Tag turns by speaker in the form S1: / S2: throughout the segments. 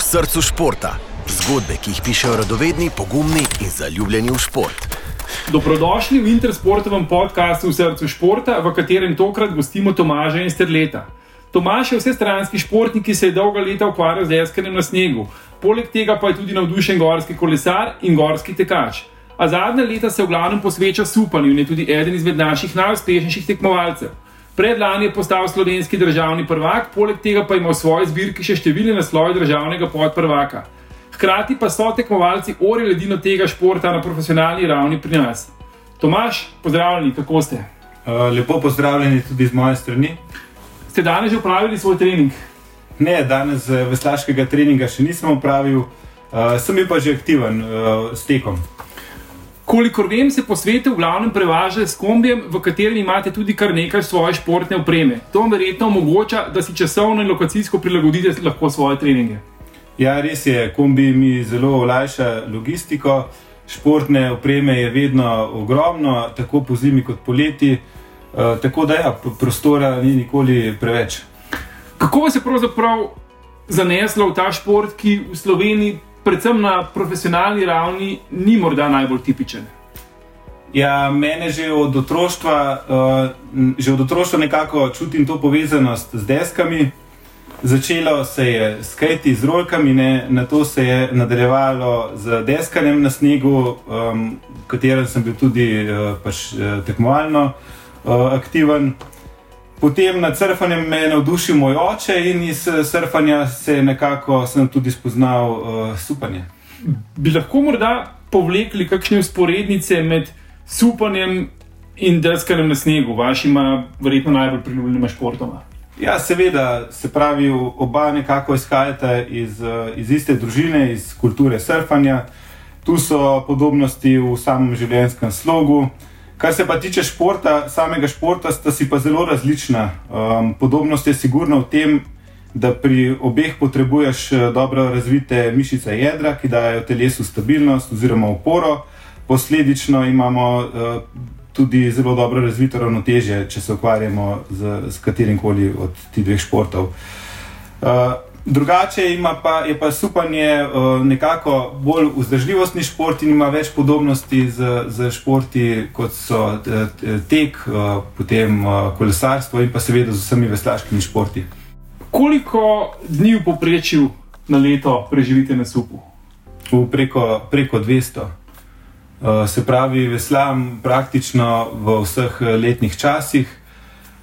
S1: srcu športa. Zgodbe, ki jih pišejo radovedni, pogumni in zaljubljeni v šport.
S2: Dobrodošli v Intersportovem podkastu v srcu športa, v katerem tokrat gostimo Tomaža in Sterleta. Tomaž je vsestranski športnik, ki se je dolga leta ukvarjal z deskanjem na snegu, poleg tega pa je tudi navdušen gorski kolesar in gorski tekač. A zadnja leta se v glavnem posveča supanju in je tudi eden izmed naših najuspešnejših tekmovalcev. Predlani je postal slovenski državni prvak, poleg tega pa ima v svoji zbirki še številne naslove državnega podprvaka. Hkrati pa so tekmovalci ori ledino tega športa na profesionalni ravni pri nas. Tomaš, pozdravljeni, kako ste?
S3: Uh, lepo pozdravljeni tudi z moje strani.
S2: Ste danes že upravili svoj trening?
S3: Ne, danes veslaškega treninga še nisem upravil, uh, sem bil pa že aktiven uh, s tekom.
S2: Kolikor vem, se po svetu v glavnem prevaža s kombijem, v katerem imate tudi kar nekaj svoje športne opreme. To vam verjetno omogoča, da si časovno in lokacijsko prilagodite lahko svoje treninge.
S3: Ja, res je, kombi mi zelo olajša logistiko. Športne opreme je vedno ogromno, tako po zimi kot poleti. Uh, tako da ja, prostora ni nikoli preveč.
S2: Kako vas je pravzaprav zaneslo v ta šport, ki v Sloveniji predvsem na profesionalni ravni, ni morda najbolj tipičen.
S3: Ja, mene že od otroštva, uh, že od otroštva nekako čutim to povezanost z deskami. Začelo se je s kajti z rolkami, ne? na to se je nadaljevalo z deskanjem na snegu, um, v katerem sem bil tudi uh, pač, uh, tekmovalno uh, aktiven. Potem nad surfanjem me je navdušil moj oče in iz eh, surfanja se je nekako tudi spoznal uh, supanje.
S2: Bi lahko morda povlekli kakšne usporednice med supanjem in deskanjem na snegu, vašima verjetno najbolj priljubljenima športoma?
S3: Ja, seveda, se pravi, oba nekako izhajata iz, eh, iz iste družine, iz kulture surfanja. Tu so podobnosti v samem življenjskem slogu. Kar se pa tiče športa, samega športa, sta si pa zelo različna. Um, podobnost je sigurno v tem, da pri obeh potrebuješ eh, dobro razvite mišice jedra, ki dajo telesu stabilnost oziroma oporo. Posledično imamo uh, tudi zelo dobro razvito ravnotežje, če se ukvarjamo z, z katerim koli od teh dveh športov. Uh, Drugače pa, je pa supanje uh, nekako bolj vzdržljivostni šport in ima več podobnosti z, z športi, kot so eh, tek, uh, potem uh, kolesarstvo in pa seveda z vsemi veslaškimi športi.
S2: Koliko dni v povprečju na leto preživite na supu?
S3: V preko, preko 200. Uh, se pravi, veslam praktično v vseh letnih časih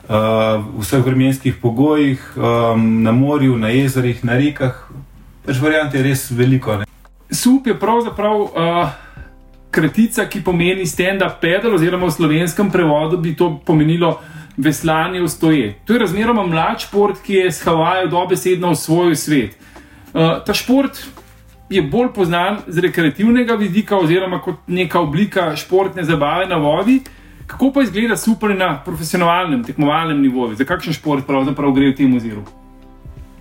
S3: v vseh vremenskih pogojih, um, na morju, na jezerih, na rekah. Pač variant je res veliko. Ne?
S2: Sup je pravzaprav uh, kratica, ki pomeni stand-up pedal, oziroma v slovenskem prevodu bi to pomenilo veslanje v stoje. To je razmeroma mlad šport, ki je s Havajem dobesedno v svoj svet. Uh, ta šport je bolj znan z rekreativnega vidika, oziroma kot neka oblika športne zabave na vodi. Kako pa izgleda super na profesionalnem, tekmovalnem nivoju? Za kakšen šport pravzaprav gre v tem oziru?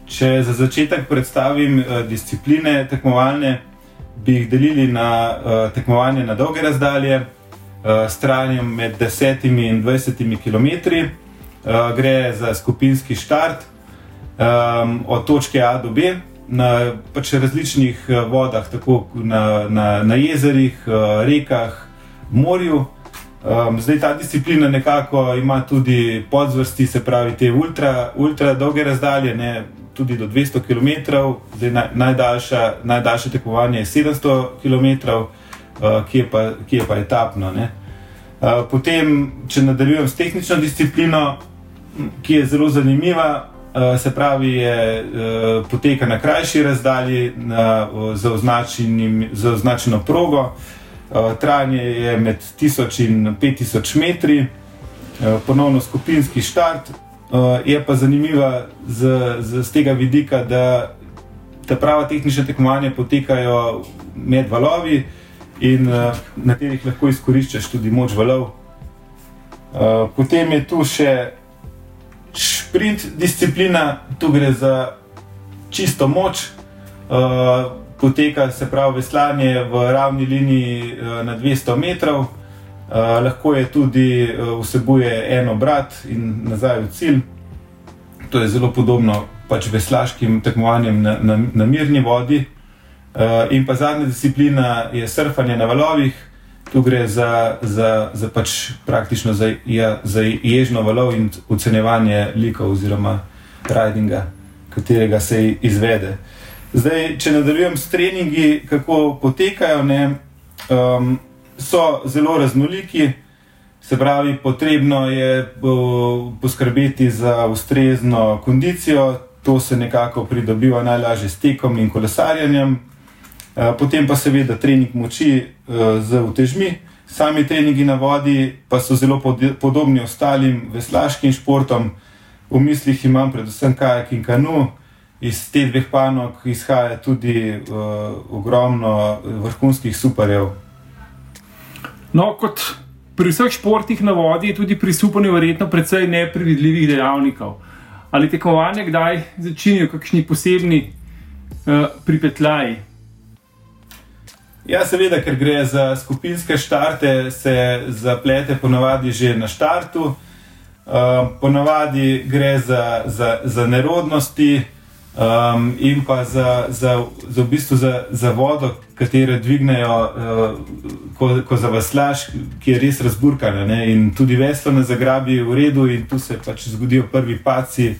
S3: Če za začetek predstavim uh, discipline tekmovalne, bi jih delili na uh, tekmovanje na dolge razdalje, uh, s trajanjem med 10 in 20 km. Uh, gre za skupinski štart um, od točke A do B na pač različnih vodah, tako na, na, na jezerih, uh, rekah, morju. Um, zdaj ta disciplina nekako ima tudi podzvrsti, se pravi, te ultra, ultra dolge razdalje, ne, tudi do 200 km, zdaj naj, najdaljša, najdaljše tekmovanje je 700 km, uh, ki, je pa, ki je pa etapno. Uh, potem, če nadaljujem s tehnično disciplino, ki je zelo zanimiva. Uh, se pravi, je uh, poteka na krajši razdalji, na, uh, z, označeno progo, uh, trajanje je med 1000 in 5000 metri, uh, ponovno skupinski štart. Uh, je pa zanimiva z, z, z tega vidika, da ta prava tehnična tekmovanja potekajo med valovi in na katerih lahko izkoriščaš tudi moč valov. Potem je tu še sprint disciplina, tu gre za čisto moč. Uh, poteka se pravi veslanje v ravni liniji eh, na 200 metrov. Uh, lahko je tudi uh, vsebuje en obrat in nazaj v cilj. To je zelo podobno pač veslaškim tekmovanjem na, na, na mirni vodi. Uh, in pa zadnja disciplina je surfanje na valovih. Tu gre za, za, za pač praktično za, ja, za ježno valov in ocenjevanje likov oziroma ridinga, katerega se izvede. Zdaj, če nadaljujem s treningi, kako potekajo, ne, um, so zelo raznoliki. Se pravi, potrebno je poskrbeti za ustrezno kondicijo, to se nekako pridobiva najlažje s tekom in kolesarjanjem, eh, potem pa seveda trening moči eh, z utežmi. Sami treningi na vodi pa so zelo podobni ostalim veslaškim športom. V mislih imam predvsem kajak in kanu. Iz teh dveh panog izhaja tudi uh, ogromno vrhunskih superjev.
S2: No, kot pri vseh športih na vodi je tudi pri supanju verjetno precej neprevidljivih dejavnikov. Ali tekmovanje kdaj začnejo kakšni posebni uh, pripetljaji?
S3: Ja, seveda, ker gre za skupinske štarte, se zaplete ponovadi že na štartu. Uh, ponavadi gre za, za, za nerodnosti, um, in pa za, za, za, v bistvu za, za vodo, katero dvignejo, uh, ko, ko zavaslaš, ki je res razburkana. Ne? In tudi veslo ne zagrabi v redu, in tu se pač zgodijo prvi paci.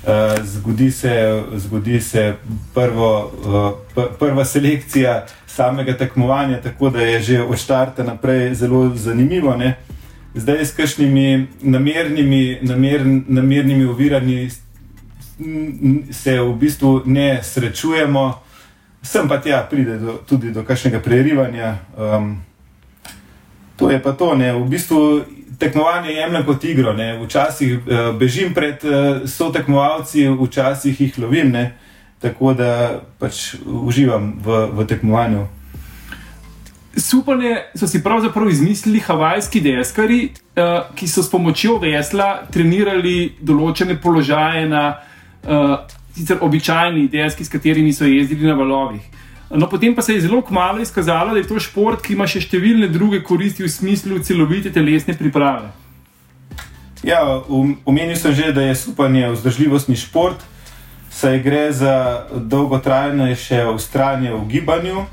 S3: Uh, zgodi, se, zgodi se prvo, uh, prva selekcija samega tekmovanja, tako da je že od začetka naprej zelo zanimivo. Ne? Zdaj, s kakšnimi namernimi, namer, namernimi oviranji se v bistvu ne srečujemo, sem pa tja pride do, tudi do kakšnega prerivanja. Um, to je pa to, ne, v bistvu tekmovanje jemljem kot igro, ne, včasih uh, bežim pred uh, sotekmovalci, včasih jih lovim, ne, tako da pač uživam v, v tekmovanju.
S2: Supanje so si pravzaprav izmislili havajski deskari, uh, ki so s pomočjo vesla trenirali določene položaje na uh, sicer običajni deski, s katerimi so jezdili na valovih. No, potem pa se je zelo kmalo izkazalo, da je to šport, ki ima še številne druge koristi v smislu celovite telesne priprave.
S3: Ja, omenil sem že, da je supanje vzdržljivostni šport, saj gre za dolgotrajnejše ustrajanje v gibanju.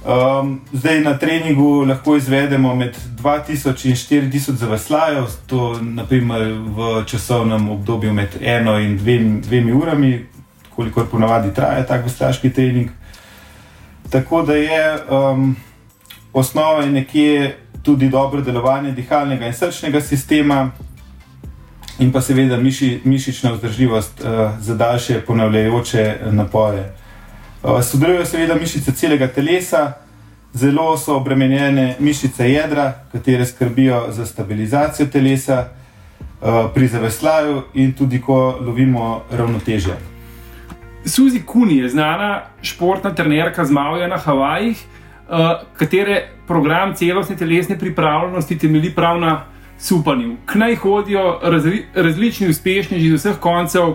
S3: Um, zdaj na treningu lahko izvedemo med 2000 in 4000 zavaslajev, to naprimer v časovnem obdobju med eno in dvemi, dvemi urami, kolikor ponavadi traja tak veslaški trening. Tako da je um, osnova je nekje tudi dobro delovanje dihalnega in srčnega sistema, in pa seveda miši, mišična vzdržljivost uh, za daljše ponavljajoče napore. Eh, sodelujo seveda mišice celega telesa, zelo so obremenjene mišice jedra, katere skrbijo za stabilizacijo telesa eh, pri zaveslaju in tudi ko lovimo ravnotežje.
S2: Suzi Kuni je znana športna trenerka z Mavija na Havajih, eh, katere program celostne telesne pripravljenosti temelji prav na supanju. K naj hodijo razli različni uspešneži iz vseh koncev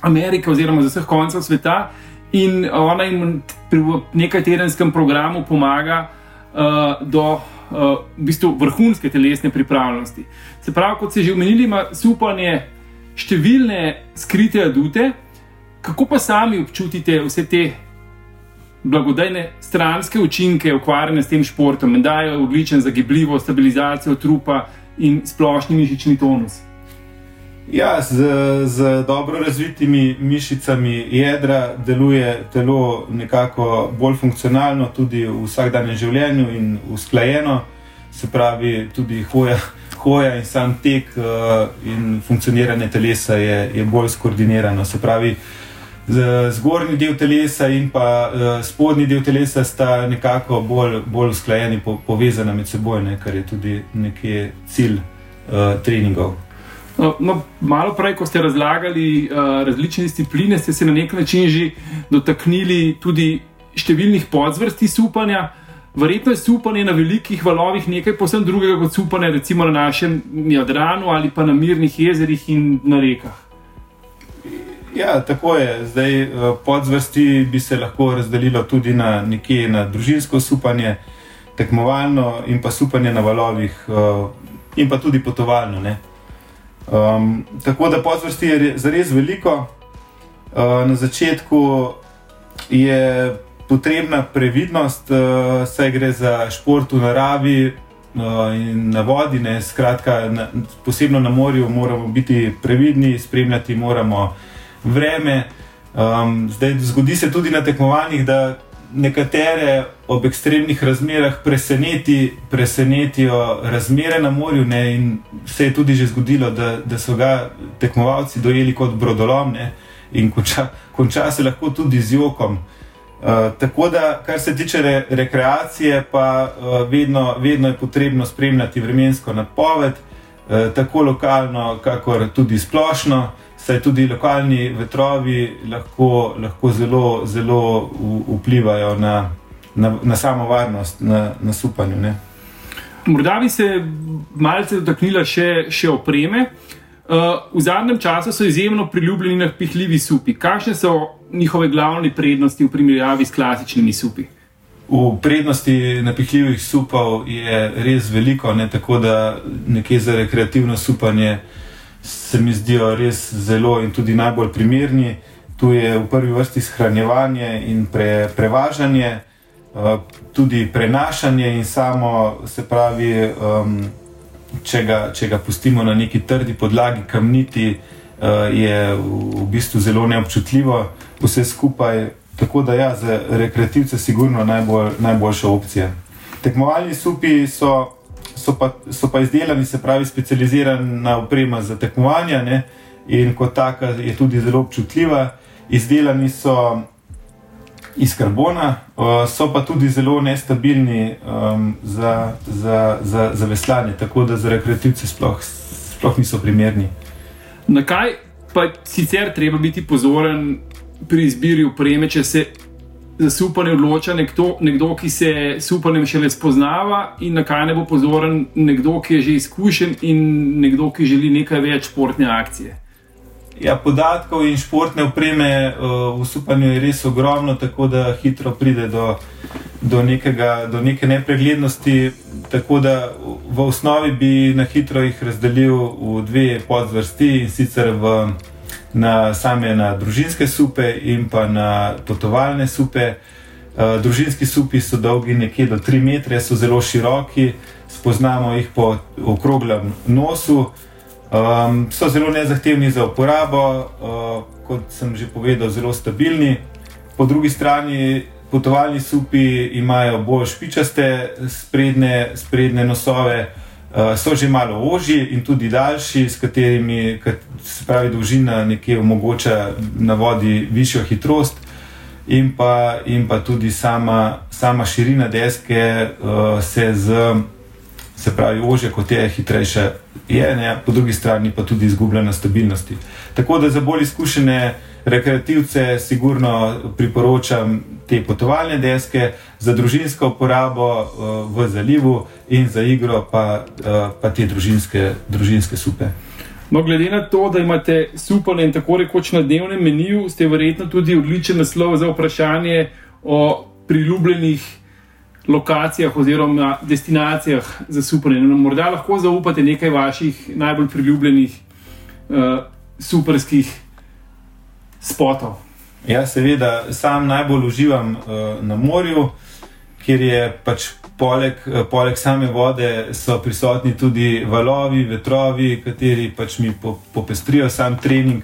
S2: Amerike oziroma iz vseh koncev sveta. In ona jim pri nekaj tedenskem programu pomaga uh, do uh, v bistvu vrhunske telesne pripravljenosti. Se pravi, kot se že omenili, ima supanje številne skrite adute. Kako pa sami občutite vse te blagodejne stranske učinke ukvarjanja s tem športom, da je odličen za gibljivo stabilizacijo trupa in splošni mišični tonus?
S3: Ja, z, z dobro razvitimi mišicami jedra deluje telo nekako bolj funkcionalno, tudi v vsakdanjem življenju in usklajeno, se pravi, tudi hoja, hoja in sam tek uh, in funkcioniranje telesa je, je bolj skoordinirano. Se pravi, zgornji del telesa in pa uh, spodnji del telesa sta nekako bolj, bolj usklajeni, po, povezani med seboj, ne, kar je tudi nekje cilj uh, treningov.
S2: No, no, malo prej, ko ste razlagali uh, različne discipline, ste se na nek način že dotaknili tudi številnih podzvrsti supanja. Verjetno je supanje na velikih valovih nekaj posebno drugega kot supanje recimo na našem Jadranu ali pa na mirnih jezerih in na rekah.
S3: Ja, tako je. Zdaj, eh, podzvrsti bi se lahko razdelilo tudi na nekje na družinsko supanje, tekmovalno in pa supanje na valovih, eh, in pa tudi potovalno. Ne? Um, tako da podzvrsti je zares veliko. Uh, na začetku je potrebna previdnost, uh, saj gre za šport v naravi uh, in na vodi. Ne, skratka, na, posebno na morju moramo biti previdni, spremljati moramo vreme. Um, zdaj, zgodi se tudi na tekmovanjih, da nekatere ob ekstremnih razmerah preseneti, presenetijo razmere na morju. Ne, in se je tudi že zgodilo, da, da so ga tekmovalci dojeli kot brodolomne in konča, konča se lahko tudi z jokom. Uh, tako da, kar se tiče re, rekreacije, pa uh, vedno, vedno je potrebno spremljati vremensko napoved, uh, tako lokalno, kakor tudi splošno saj tudi lokalni vetrovi lahko, lahko zelo, zelo vplivajo na, na, na samo varnost, na, na supanje. Ne?
S2: Morda bi se malce dotaknila še, še opreme. Uh, v zadnjem času so izjemno priljubljeni napihljivi supi. Kakšne so njihove glavne prednosti v primerjavi s klasičnimi supi?
S3: V prednosti napihljivih supov je res veliko, ne? tako da nekje za rekreativno supanje uh, se mi zdijo res zelo in tudi najbolj primerni. Tu je v prvi vrsti shranjevanje in pre, prevažanje, eh, tudi prenašanje in samo, se pravi, če, ga, če ga pustimo na neki trdi podlagi, kamniti, uh, je v bistvu zelo neobčutljivo vse skupaj. Tako da ja, za rekreativce je sigurno najbolj, najboljša opcija. Tekmovalni supi so so pa, so pa izdelani, se pravi, specializirana oprema za tekmovanja ne? in kot taka je tudi zelo občutljiva. Izdelani so iz karbona, so pa tudi zelo nestabilni um, za, za, za, za veslanje, tako da za rekreativce sploh, sploh niso primerni.
S2: Na kaj pa sicer treba biti pozoren pri izbiri opreme, če se za supanje odloča nekdo, nekdo, ki se s upanjem šele spoznava, in na kaj ne bo pozoren nekdo, ki je že izkušen in nekdo, ki želi nekaj več športne akcije.
S3: Ja, podatkov in športne opreme uh, v supanju je res ogromno, tako da hitro pride do, do, nekega, do neke nepreglednosti. Tako da v osnovi bi na hitro jih razdelil v dve podvrsti in sicer v na same na družinske supe in pa na potovalne supe. Uh, družinski supi so dolgi nekje do 3 metre, so zelo široki, spoznamo jih po okroglem nosu, um, so zelo nezahtevni za uporabo, uh, kot sem že povedal, zelo stabilni. Po drugi strani potovalni supi imajo bolj špičaste sprednje, sprednje nosove, uh, so že malo ožji in tudi daljši, s katerimi se pravi dolžina nekje omogoča na vodi višjo hitrost. In pa, in pa tudi sama, sama širina deske uh, se, z, se pravi, ože kot je, hitrejša je, ne? po drugi strani pa tudi izgublja na stabilnosti. Tako da za bolj izkušene rekreativce sigurno priporočam te potovalne deske, za družinsko uporabo uh, v zalivu in za igro pa, uh, pa te družinske, družinske supe.
S2: No, glede na to, da imate supone in tako rekoč na dnevnem meniju, ste verjetno tudi odličen naslov za vprašanje o priljubljenih lokacijah oziroma destinacijah za supone. No, morda lahko zaupate nekaj vaših najbolj priljubljenih uh, superskih spotov.
S3: Ja, seveda, sam najbolj uživam uh, na morju, kjer je pač poleg, uh, poleg same vode prisotni tudi valovi, vetrovi, kateri pač mi po, popestrijo sam trening.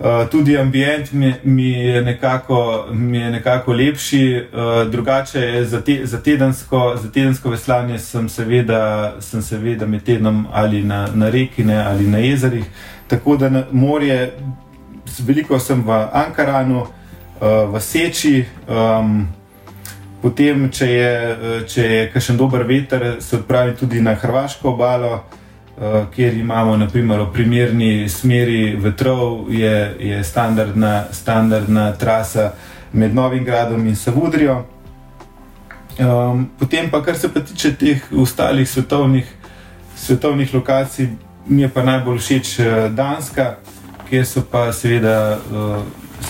S3: Uh, tudi ambient mi, mi, je nekako, mi je nekako lepši, uh, drugače je za, te, za, tedensko, za tedensko veslanje, sem seveda, sem seveda med tednom ali na, na reki ne, ali na jezerih. Tako da na morje veliko sem v Ankaranu, uh, v Seči. Um, potem, če je, eh, če je kakšen dober veter, se odpravim tudi na Hrvaško obalo, uh, kjer imamo naprimer, v primerni smeri vetrov, je, je standardna, standardna trasa med Novim Gradom in Savudrijo. Um, potem, pa, kar se pa tiče teh ostalih svetovnih, svetovnih lokacij, mi je pa najbolj všeč Danska kjer so pa seveda uh,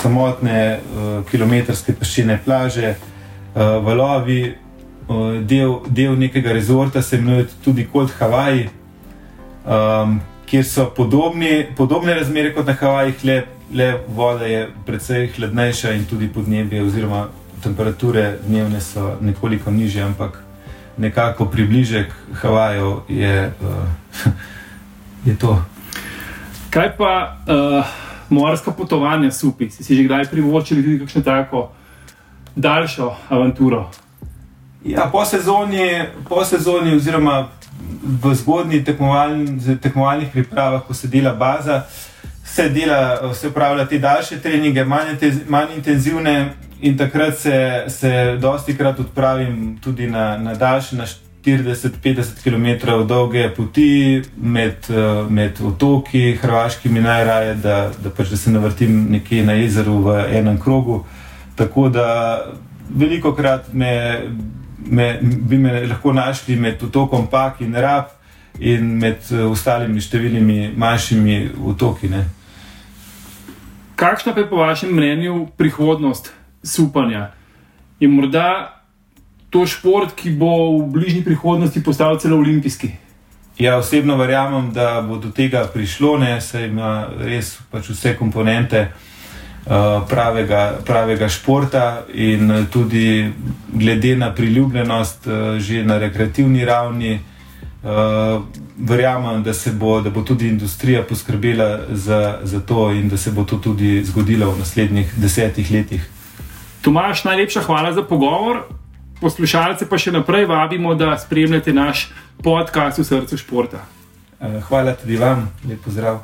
S3: samotne uh, kilometrske peščene plaže, uh, valovi, uh, del, del nekega rezorta, se imenuje tudi kot Havaji, um, kjer so podobni, podobne razmere kot na Havajih, le le voda je precej hladnejša in tudi podnebje oziroma temperature dnevne so nekoliko nižje, ampak nekako približek Havajev je, uh, je to.
S2: Kaj pa uh, morska potovanja, supi? Si, si že kdaj privoščili tudi kakšno tako daljšo avanturo?
S3: Ja, po sezoni, po sezoni oziroma v zgodnjih tekmovalni, tekmovalnih pripravah, ko se dela baza, se dela, se upravlja te daljše treninge, manj, manj intenzivne, in takrat se, se dosti krat odpravim tudi na, na daljše, na 40-50 km dolge poti med, med otoki, hrvaškimi najraje, da, da, pač, da se navrtim nekje na jezeru v enem krogu. Tako da veliko krat me, me, bi me lahko našli med otokom Pak in Rab in med ostalimi številnimi manjšimi otoki. Ne.
S2: Kakšna pa je po vašem mnenju prihodnost supanja. Je morda to šport, ki bo v bližnji prihodnosti postal celo olimpijski?
S3: Ja, osebno verjamem, da bo do tega prišlo, ne, saj ima res pač vse komponente uh, pravega, pravega športa in tudi glede na priljubljenost, uh, že na rekreativni ravni. Uh, verjamem, da, bo, da bo tudi industrija poskrbela za, za to, in da se bo to tudi zgodilo v naslednjih desetih letih.
S2: Tomaš, najlepša hvala za pogovor. Poslušalce pa še naprej vabimo, da spremljate naš podcast v srcu športa.
S3: Eh, hvala tudi vam, lepo zdrav.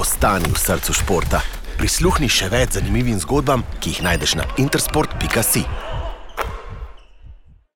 S1: Ostani v srcu športa. Prisluhni še več zanimivim zgodbam, ki jih najdeš na intersport.com.